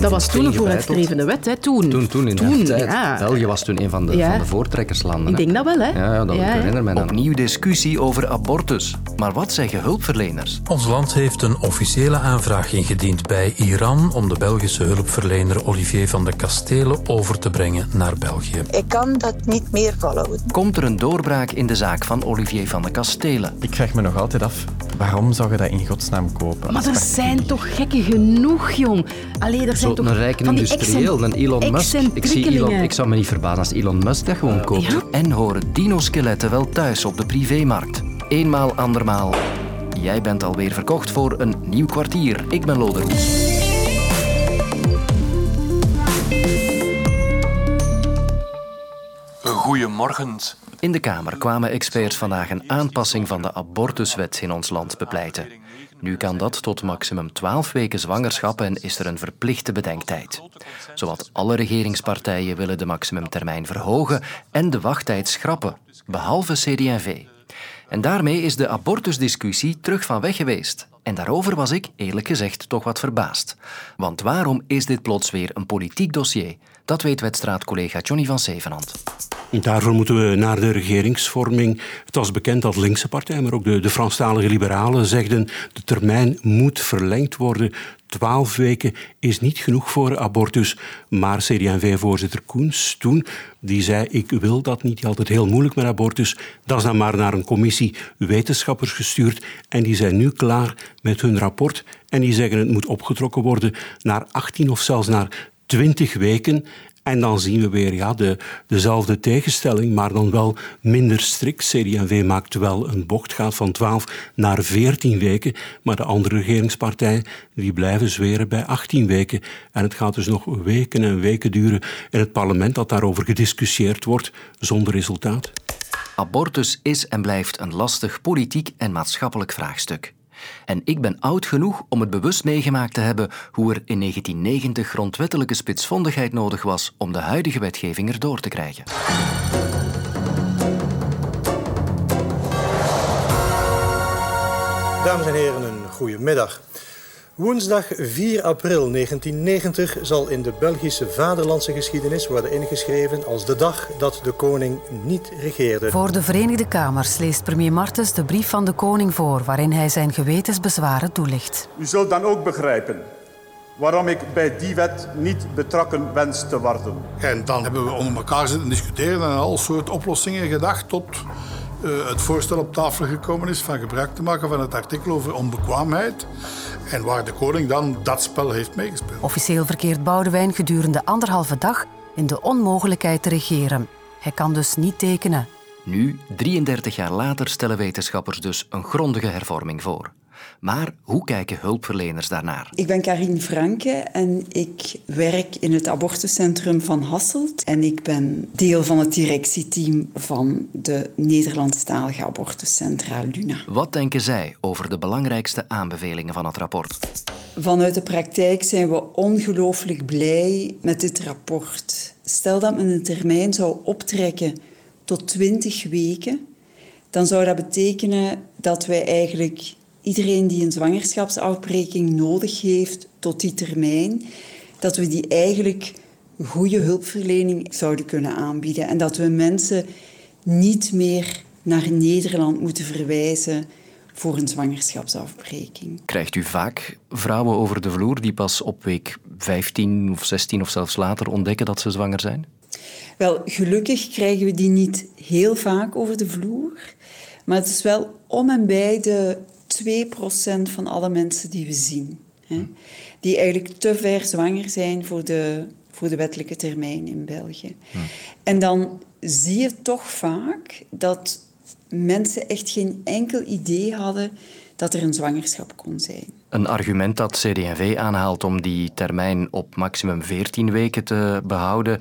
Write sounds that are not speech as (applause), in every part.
Dat was toen een vooruitstrevende wet, hè? Toen. Toen, toen in Toen, de tijd. ja. België was toen een van de, Ja. van de voortrekkerslanden. Ik denk dat wel, hè? Ja, ja, dat Ja, ik ja. herinner me dan. Opnieuw discussie over abortus. Maar wat zeggen hulpverleners? Ons land heeft een officiële aanvraag ingediend bij Iran om de Belgische hulpverlener Olivier van de Kastelen over te brengen naar België. Ik kan dat niet meer volhouden. Komt er een doorbraak in de zaak van Olivier van de Kastelen? Ik vraag me nog altijd af, waarom zou je dat in godsnaam kopen? Maar er zijn toch gekken genoeg, jong. Allee, er zijn Zo, een rijke van die industrieel, een Elon Musk. Ik, zie Elon, ik zou me niet verbazen als Elon Musk dat gewoon koopt. Ja. En horen dino-skeletten wel thuis op de privémarkt? Eenmaal, andermaal. Jij bent alweer verkocht voor een nieuw kwartier. Ik ben Loderoes. Goedemorgen. In de Kamer kwamen experts vandaag een aanpassing van de abortuswet in ons land bepleiten. Nu kan dat tot maximum 12 weken zwangerschap en is er een verplichte bedenktijd. Zowat alle regeringspartijen willen de maximumtermijn verhogen en de wachttijd schrappen, behalve CD&V. En daarmee is de abortusdiscussie terug van weg geweest. En daarover was ik, eerlijk gezegd, toch wat verbaasd. Want waarom is dit plots weer een politiek dossier? Dat weet wetstraatcollega Johnny van Zevenhand. Daarvoor moeten we naar de regeringsvorming. Het was bekend dat linkse partijen, maar ook de, de Franstalige liberalen zegden de termijn moet verlengd worden. Twaalf weken is niet genoeg voor abortus. Maar CD&V-voorzitter Koens toen, die zei ik wil dat niet. Het heel moeilijk met abortus. Dat is dan maar naar een commissie wetenschappers gestuurd. En die zijn nu klaar met hun rapport. En die zeggen het moet opgetrokken worden naar 18 of zelfs naar 20 weken. En dan zien we weer ja, de, dezelfde tegenstelling, maar dan wel minder strikt. CD&V maakt wel een bocht, gaat van 12 naar 14 weken. Maar de andere regeringspartijen die blijven zweren bij 18 weken. En het gaat dus nog weken en weken duren in het parlement dat daarover gediscussieerd wordt, zonder resultaat. Abortus is en blijft een lastig politiek en maatschappelijk vraagstuk. En ik ben oud genoeg om het bewust meegemaakt te hebben hoe er in 1990 grondwettelijke spitsvondigheid nodig was om de huidige wetgeving erdoor te krijgen. Dames en heren, een goede middag. Woensdag 4 april 1990 zal in de Belgische vaderlandse geschiedenis worden ingeschreven als de dag dat de koning niet regeerde. Voor de Verenigde Kamers leest premier Martens de brief van de koning voor, waarin hij zijn gewetensbezwaren toelicht. U zult dan ook begrijpen waarom ik bij die wet niet betrokken wens te worden. En dan hebben we onder elkaar zitten discussiëren en al soort oplossingen gedacht tot uh, het voorstel op tafel gekomen is van gebruik te maken van het artikel over onbekwaamheid. En waar de koning dan dat spel heeft meegespeeld. Officieel verkeert Boudewijn gedurende anderhalve dag in de onmogelijkheid te regeren. Hij kan dus niet tekenen. Nu, 33 jaar later, stellen wetenschappers dus een grondige hervorming voor. Maar hoe kijken hulpverleners daarnaar? Ik ben Karine Franke en ik werk in het abortuscentrum van Hasselt. En ik ben deel van het directieteam van de Nederlandstalige abortuscentra Luna. Wat denken zij over de belangrijkste aanbevelingen van het rapport? Vanuit de praktijk zijn we ongelooflijk blij met dit rapport. Stel dat men een termijn zou optrekken tot 20 weken, dan zou dat betekenen dat wij eigenlijk iedereen die een zwangerschapsafbreking nodig heeft tot die termijn, dat we die eigenlijk goede hulpverlening zouden kunnen aanbieden. En dat we mensen niet meer naar Nederland moeten verwijzen voor een zwangerschapsafbreking. Krijgt u vaak vrouwen over de vloer die pas op week 15 of 16 of zelfs later ontdekken dat ze zwanger zijn? Wel, gelukkig krijgen we die niet heel vaak over de vloer. Maar het is wel om en bij de 2% van alle mensen die we zien. Hè, die eigenlijk te ver zwanger zijn voor de, voor de wettelijke termijn in België. En dan zie je toch vaak dat mensen echt geen enkel idee hadden dat er een zwangerschap kon zijn. Een argument dat CD&V aanhaalt om die termijn op maximum 14 weken te behouden,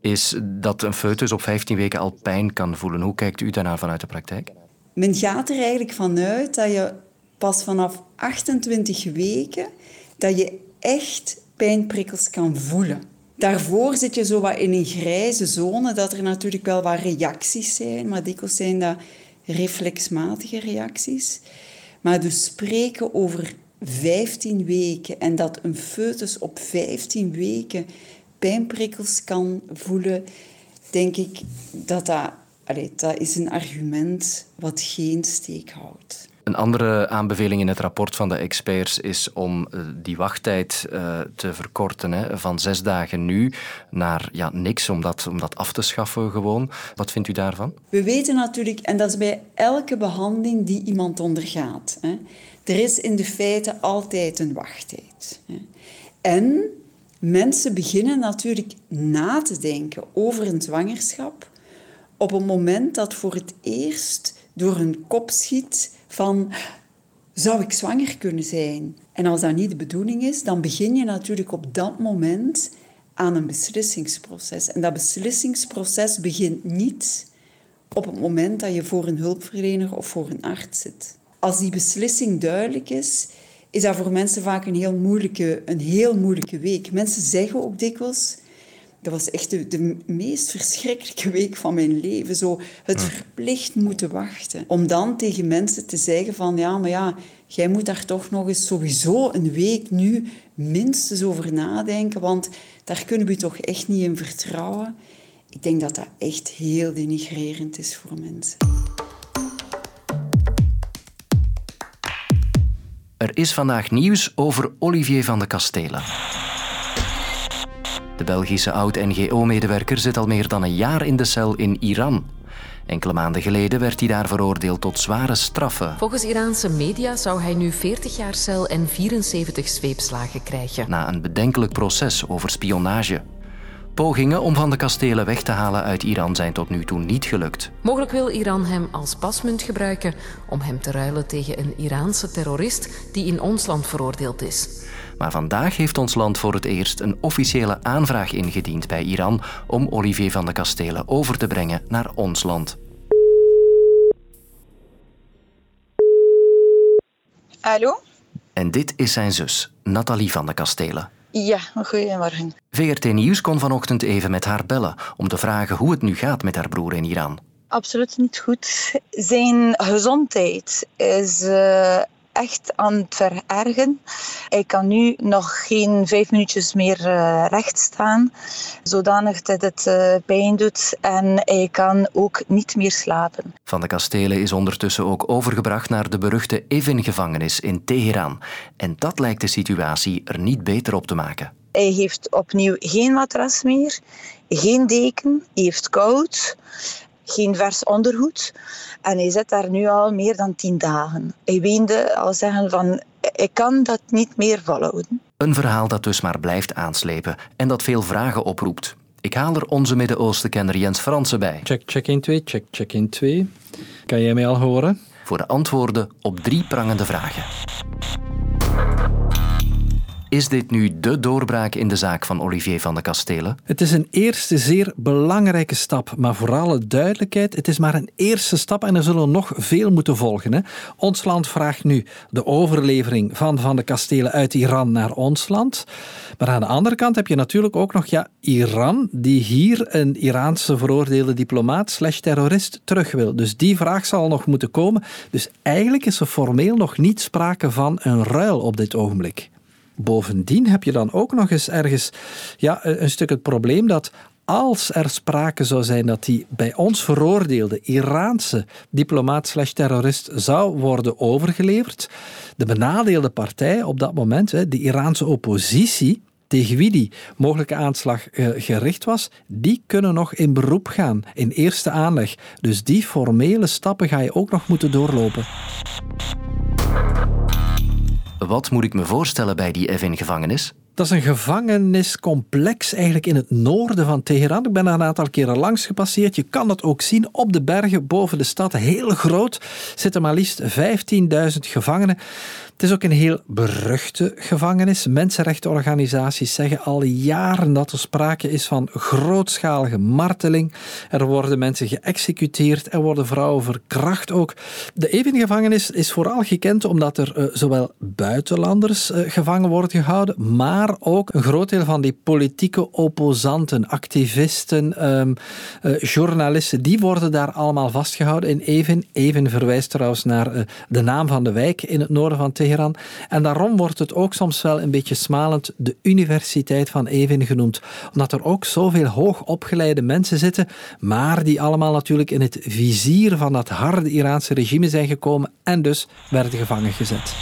is dat een foetus op 15 weken al pijn kan voelen. Hoe kijkt u daarnaar vanuit de praktijk? Men gaat er eigenlijk vanuit dat je pas vanaf 28 weken dat je echt pijnprikkels kan voelen. Daarvoor zit je zo wat in een grijze zone, dat er natuurlijk wel wat reacties zijn, maar dikwijls zijn dat reflexmatige reacties. Maar dus spreken over 15 weken en dat een foetus op 15 weken pijnprikkels kan voelen, denk ik dat dat, allez, dat is een argument wat geen steek houdt. Een andere aanbeveling in het rapport van de experts is om eh, die wachttijd uh, te verkorten hè, van zes dagen nu naar ja, niks, om dat, om dat af te schaffen gewoon. Wat vindt u daarvan? We weten natuurlijk, en dat is bij elke behandeling die iemand ondergaat, hè, er is in de feiten altijd een wachttijd. Hè. En mensen beginnen natuurlijk na te denken over een zwangerschap op een moment dat voor het eerst door hun kop schiet van zou ik zwanger kunnen zijn? En als dat niet de bedoeling is, dan begin je natuurlijk op dat moment aan een beslissingsproces. En dat beslissingsproces begint niet op het moment dat je voor een hulpverlener of voor een arts zit. Als die beslissing duidelijk is, is dat voor mensen vaak een heel moeilijke, een heel moeilijke week. Mensen zeggen ook dikwijls, dat was echt de, de, meest verschrikkelijke week van mijn leven. Zo het verplicht moeten wachten. Om dan tegen mensen te zeggen van... Ja, maar ja, jij moet daar toch nog eens sowieso een week nu minstens over nadenken. Want daar kunnen we toch echt niet in vertrouwen. Ik denk dat dat echt heel denigrerend is voor mensen. Er is vandaag nieuws over Olivier van de Kastelen. De Belgische oud-NGO-medewerker zit al meer dan een jaar in de cel in Iran. Enkele maanden geleden werd hij daar veroordeeld tot zware straffen. Volgens Iraanse media zou hij nu 40 jaar cel en 74 zweepslagen krijgen. Na een bedenkelijk proces over spionage. Pogingen om van de kastelen weg te halen uit Iran zijn tot nu toe niet gelukt. Mogelijk wil Iran hem als pasmunt gebruiken om hem te ruilen tegen een Iraanse terrorist die in ons land veroordeeld is. Maar vandaag heeft ons land voor het eerst een officiële aanvraag ingediend bij Iran om Olivier van de Kastelen over te brengen naar ons land. Hallo? En dit is zijn zus, Nathalie van de Kastelen. Ja, goedemorgen. VRT Nieuws kon vanochtend even met haar bellen om te vragen hoe het nu gaat met haar broer in Iran. Absoluut niet goed. Zijn gezondheid is uh, echt aan het verergen. Hij kan nu nog geen vijf minuutjes meer uh, recht staan, zodanig dat het uh, pijn doet en hij kan ook niet meer slapen. Van de Kastelen is ondertussen ook overgebracht naar de beruchte Evin-gevangenis in Teheran. En dat lijkt de situatie er niet beter op te maken. Hij heeft opnieuw geen matras meer, geen deken, hij heeft koud geen vers ondergoed. En hij zit daar nu al meer dan tien dagen. Hij weende al zeggen van, ik kan dat niet meer volhouden. Een verhaal dat dus maar blijft aanslepen en dat veel vragen oproept. Ik haal er onze Midden-Oosten-kenner Jens Fransen bij. Check, check in 2, check, check in 2. Kan jij mij al horen? Voor de antwoorden op drie prangende vragen. Is dit nu de doorbraak in de zaak van Olivier van de Kastelen? Het is een eerste zeer belangrijke stap, maar voor alle duidelijkheid, het is maar een eerste stap en er zullen nog veel moeten volgen. Hè? Ons land vraagt nu de overlevering van Van de Kastelen uit Iran naar ons land. Maar aan de andere kant heb je natuurlijk ook nog ja, Iran, die hier een Iraanse veroordeelde diplomaat slash terrorist terug wil. Dus die vraag zal nog moeten komen. Dus eigenlijk is er formeel nog niet sprake van een ruil op dit ogenblik. Bovendien heb je dan ook nog eens ergens ja, een stuk het probleem dat als er sprake zou zijn dat die bij ons veroordeelde Iraanse diplomaat slash terrorist zou worden overgeleverd, de benadeelde partij op dat moment, de Iraanse oppositie, tegen wie die mogelijke aanslag eh, gericht was, die kunnen nog in beroep gaan, in eerste aanleg. Dus die formele stappen ga je ook nog moeten doorlopen. Wat moet ik me voorstellen bij die Evin-gevangenis? Dat is een gevangeniscomplex eigenlijk in het noorden van Teheran. Ik ben daar een aantal keren langs gepasseerd. Je kan dat ook zien op de bergen boven de stad. Heel groot. Zitten maar liefst 15.000 gevangenen. Het is ook een heel beruchte gevangenis. Mensenrechtenorganisaties zeggen al jaren dat er sprake is van grootschalige marteling. Er worden mensen geëxecuteerd, er worden vrouwen verkracht ook. De Even-gevangenis is vooral gekend omdat er uh, zowel buitenlanders uh, gevangen worden gehouden, maar ook een groot deel van die politieke opposanten, activisten, um, uh, journalisten, die worden daar allemaal vastgehouden in Even. Even verwijst trouwens naar de naam van de wijk in het noorden van En daarom wordt het ook soms wel een beetje smalend de Universiteit van Evin genoemd. Omdat er ook zoveel hoogopgeleide mensen zitten, maar die allemaal natuurlijk in het vizier van dat harde Iraanse regime zijn gekomen en dus werden gevangen gezet.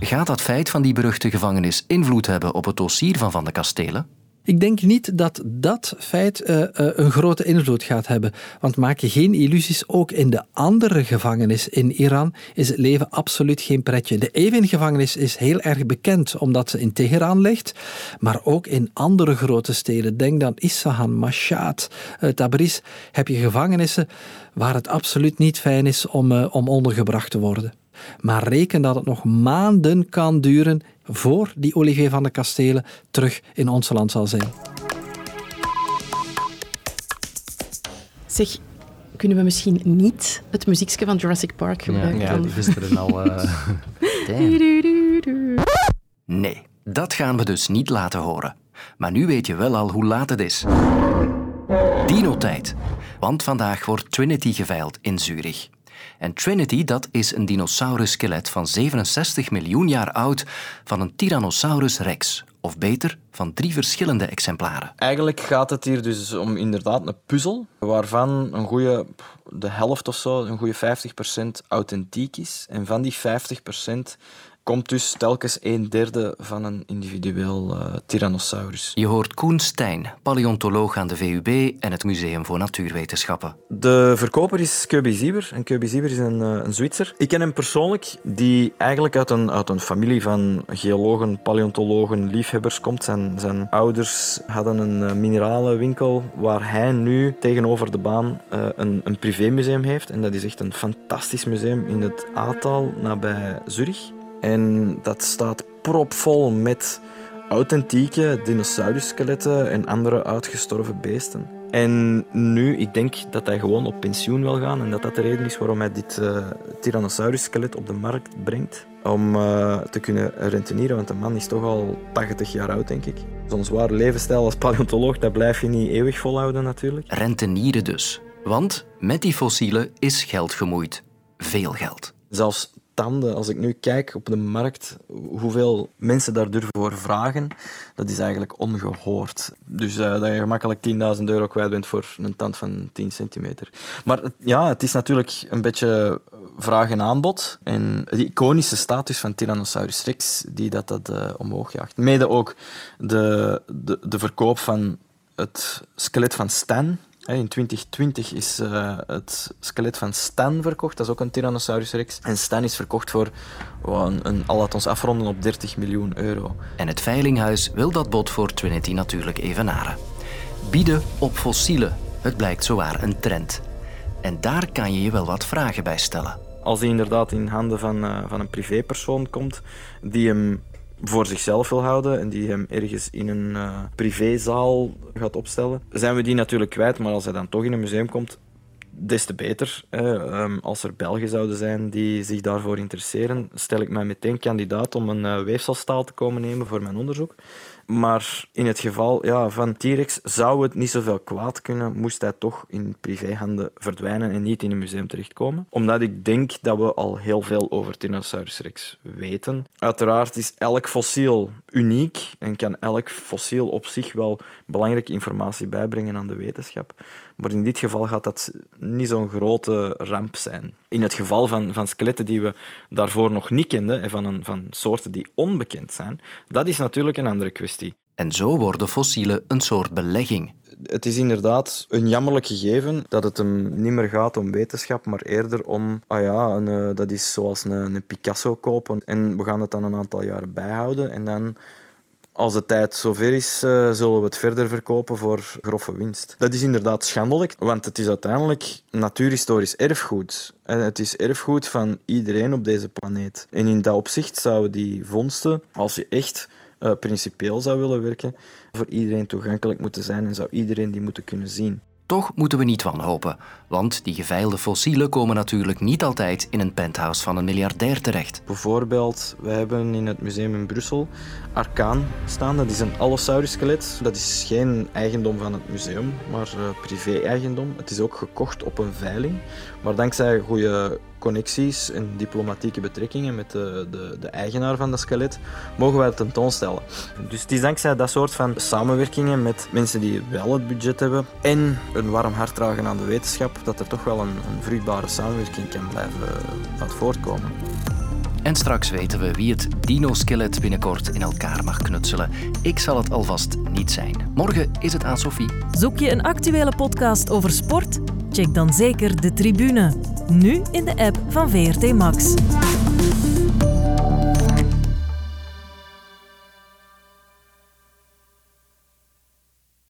Gaat dat feit van die beruchte gevangenis invloed hebben op het dossier van Van de Kastelen? Ik denk niet dat dat feit uh, uh, een grote invloed gaat hebben. Want maak je geen illusies, ook in de andere gevangenis in Iran is het leven absoluut geen pretje. De Evin-gevangenis is heel erg bekend omdat ze in Teheran ligt, maar ook in andere grote steden. Denk dan Isfahan, Mashhad, uh, Tabriz, heb je gevangenissen waar het absoluut niet fijn is om, om ondergebracht te worden. Maar reken dat het nog maanden kan duren voor die Olivier van de Kastelen terug in ons land zal zijn. Zeg, kunnen we misschien niet het muziekje van Jurassic Park gebruiken? Ja, ja die gisteren (laughs) al... Uh... nee, dat gaan we dus niet laten horen. Maar nu weet je wel al hoe laat het is. Dino-tijd. Want vandaag wordt Trinity geveild in Zurich. En Trinity, dat is een dinosaurus-skelet van 67 miljoen jaar oud van een Tyrannosaurus rex. Of beter, van drie verschillende exemplaren. Eigenlijk gaat het hier dus om inderdaad een puzzel, waarvan een goede, de helft of zo, een goede 50% authentiek is. En van die 50% komt dus telkens een derde van een individueel uh, Tyrannosaurus. Je hoort Koen Stijn, paleontoloog aan de VUB en het Museum voor Natuurwetenschappen. De verkoper is Kirby Sieber. En Kirby Sieber is een, uh, een Zwitser. Ik ken hem persoonlijk, die eigenlijk uit een, uit een familie van geologen, paleontologen, liefhebbers komt. Zijn, zijn ouders hadden een uh, mineralenwinkel waar hij nu tegenover de baan een, een privémuseum heeft. En dat is echt een fantastisch museum in het Aatal, nabij Zurich. En dat staat propvol met authentieke dinosaurusskeletten en andere uitgestorven beesten. En nu, ik denk dat hij gewoon op pensioen wil gaan en dat dat de reden is waarom hij dit uh, Tyrannosaurus-skelet op de markt brengt. Om uh, te kunnen rentenieren, want de man is toch al 80 jaar oud, denk ik. Zo'n zware levensstijl als paleontoloog, dat blijf je niet eeuwig volhouden natuurlijk. Rentenieren dus. Want met die fossielen is geld gemoeid. Veel geld. Zelfs tanden. Als ik nu kijk op de markt, hoeveel mensen daar durven voor vragen, dat is eigenlijk ongehoord. Dus uh, dat je gemakkelijk 10.000 euro kwijt bent voor een tand van 10 centimeter. Maar ja, het is natuurlijk een beetje vraag en aanbod. En die iconische status van Tyrannosaurus rex, die dat, dat uh, omhoog jaagt. Mede ook de, de, de verkoop van het skelet van Stan, in 2020 is uh, het skelet van Stan verkocht. Dat is ook een Tyrannosaurus rex. En Stan is verkocht voor, een, een, al laat ons afronden, op 30 miljoen euro. En het Veilinghuis wil dat bod voor Trinity natuurlijk evenaren. Bieden op fossielen. Het blijkt zowaar een trend. En daar kan je je wel wat vragen bij stellen. Als die inderdaad in handen van, uh, van een privépersoon komt, die hem voor zichzelf wil houden en die hem ergens in een uh, privézaal gaat opstellen, zijn we die natuurlijk kwijt. Maar als hij dan toch in een museum komt, des te beter. Um, als er Belgen zouden zijn die zich daarvoor interesseren, stel ik mij meteen kandidaat om een uh, weefselstaal te komen nemen voor mijn onderzoek. Maar in het geval ja, van T-Rex zou het niet zoveel kwaad kunnen, moest hij toch in privéhanden verdwijnen en niet in een museum terechtkomen. Omdat ik denk dat we al heel veel over Tyrannosaurus rex weten. Uiteraard is elk fossiel uniek en kan elk fossiel op zich wel belangrijke informatie bijbrengen aan de wetenschap. Maar in dit geval gaat dat niet zo'n grote ramp zijn. In het geval van, van skeletten die we daarvoor nog niet kenden en van, een, van soorten die onbekend zijn, dat is natuurlijk een andere kwestie. En zo worden fossielen een soort belegging. Het is inderdaad een jammerlijk gegeven dat het hem niet meer gaat om wetenschap, maar eerder om, ah ja, een, eh, dat is zoals een, een Picasso kopen en we gaan het dan een aantal jaren bijhouden en dan als de tijd zover is, uh, zullen we het verder verkopen voor grove winst. Dat is inderdaad schandelijk, want het is uiteindelijk natuurhistorisch erfgoed. En het is erfgoed van iedereen op deze planeet. En in dat opzicht zouden die vondsten, als je echt uh, principieel zou willen werken, voor iedereen toegankelijk moeten zijn en zou iedereen die moeten kunnen zien. Toch moeten we niet wanhopen, want die geveilde fossielen komen natuurlijk niet altijd in een penthouse van een miljardair terecht. Bijvoorbeeld, we hebben in het museum in Brussel Arkaan staan. Dat is een Allosaurus-skelet. Dat is geen eigendom van het museum, maar uh, privé-eigendom. Het is ook gekocht op een veiling. Maar dankzij goede connecties en diplomatieke betrekkingen met de, de, de eigenaar van dat skelet, mogen wij tentoonstellen. Dus het is dankzij dat soort van samenwerkingen met mensen die wel het budget hebben en een warm hart dragen aan de wetenschap, dat er toch wel een, een vruchtbare samenwerking kan blijven uit voortkomen. En straks weten we wie het dino-skelet binnenkort in elkaar mag knutselen. Ik zal het alvast niet zijn. Morgen is het aan Sophie. Zoek je een actuele podcast over sport? Check dan zeker de tribune. Nu in de app van VRT Max.